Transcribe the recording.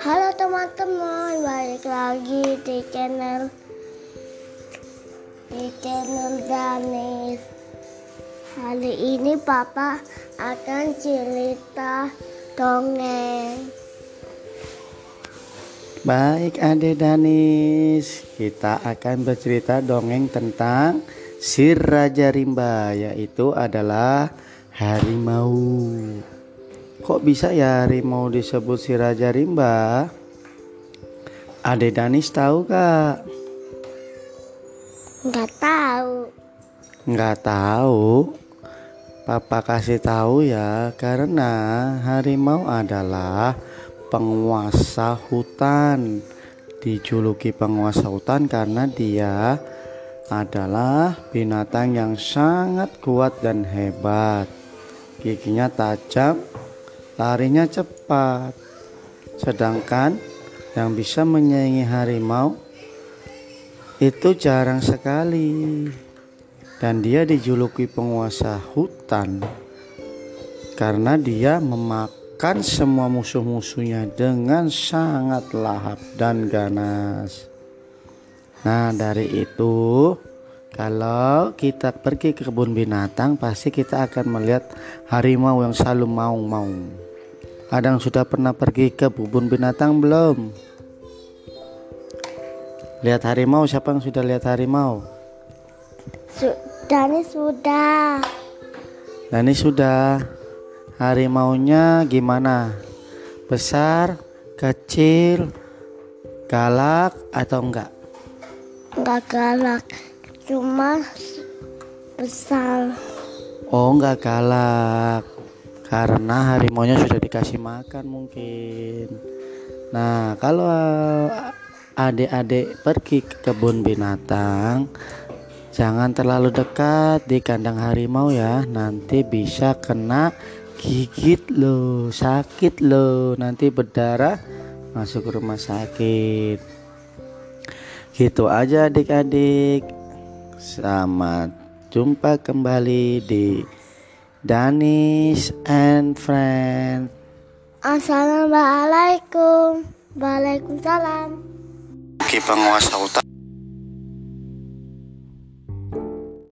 Halo teman-teman, balik lagi di channel di channel Danis. Hari ini Papa akan cerita dongeng. Baik Ade Danis, kita akan bercerita dongeng tentang si Raja Rimba yaitu adalah harimau. Kok bisa ya harimau disebut si Raja Rimba? Ade Danis tahu kak? Nggak tahu. Nggak tahu. Papa kasih tahu ya karena harimau adalah penguasa hutan. Dijuluki penguasa hutan karena dia adalah binatang yang sangat kuat dan hebat. Giginya tajam, larinya cepat. Sedangkan yang bisa menyaingi harimau itu jarang sekali. Dan dia dijuluki penguasa hutan karena dia memakan semua musuh-musuhnya dengan sangat lahap dan ganas. Nah, dari itu kalau kita pergi ke kebun binatang pasti kita akan melihat harimau yang selalu mau-mau. Adang sudah pernah pergi ke kebun binatang belum? Lihat harimau, siapa yang sudah lihat harimau? Danis sudah. Dani sudah. Harimaunya gimana? Besar, kecil, galak atau enggak? Nggak galak, cuma besar. Oh, enggak galak. Karena harimaunya sudah dikasih makan mungkin. Nah, kalau adik-adik pergi ke kebun binatang, jangan terlalu dekat di kandang harimau ya. Nanti bisa kena gigit loh, sakit loh. Nanti berdarah masuk rumah sakit. Gitu aja adik-adik. Selamat jumpa kembali di Danis and Friends. Assalamualaikum. Waalaikumsalam. Ki penguasa hutan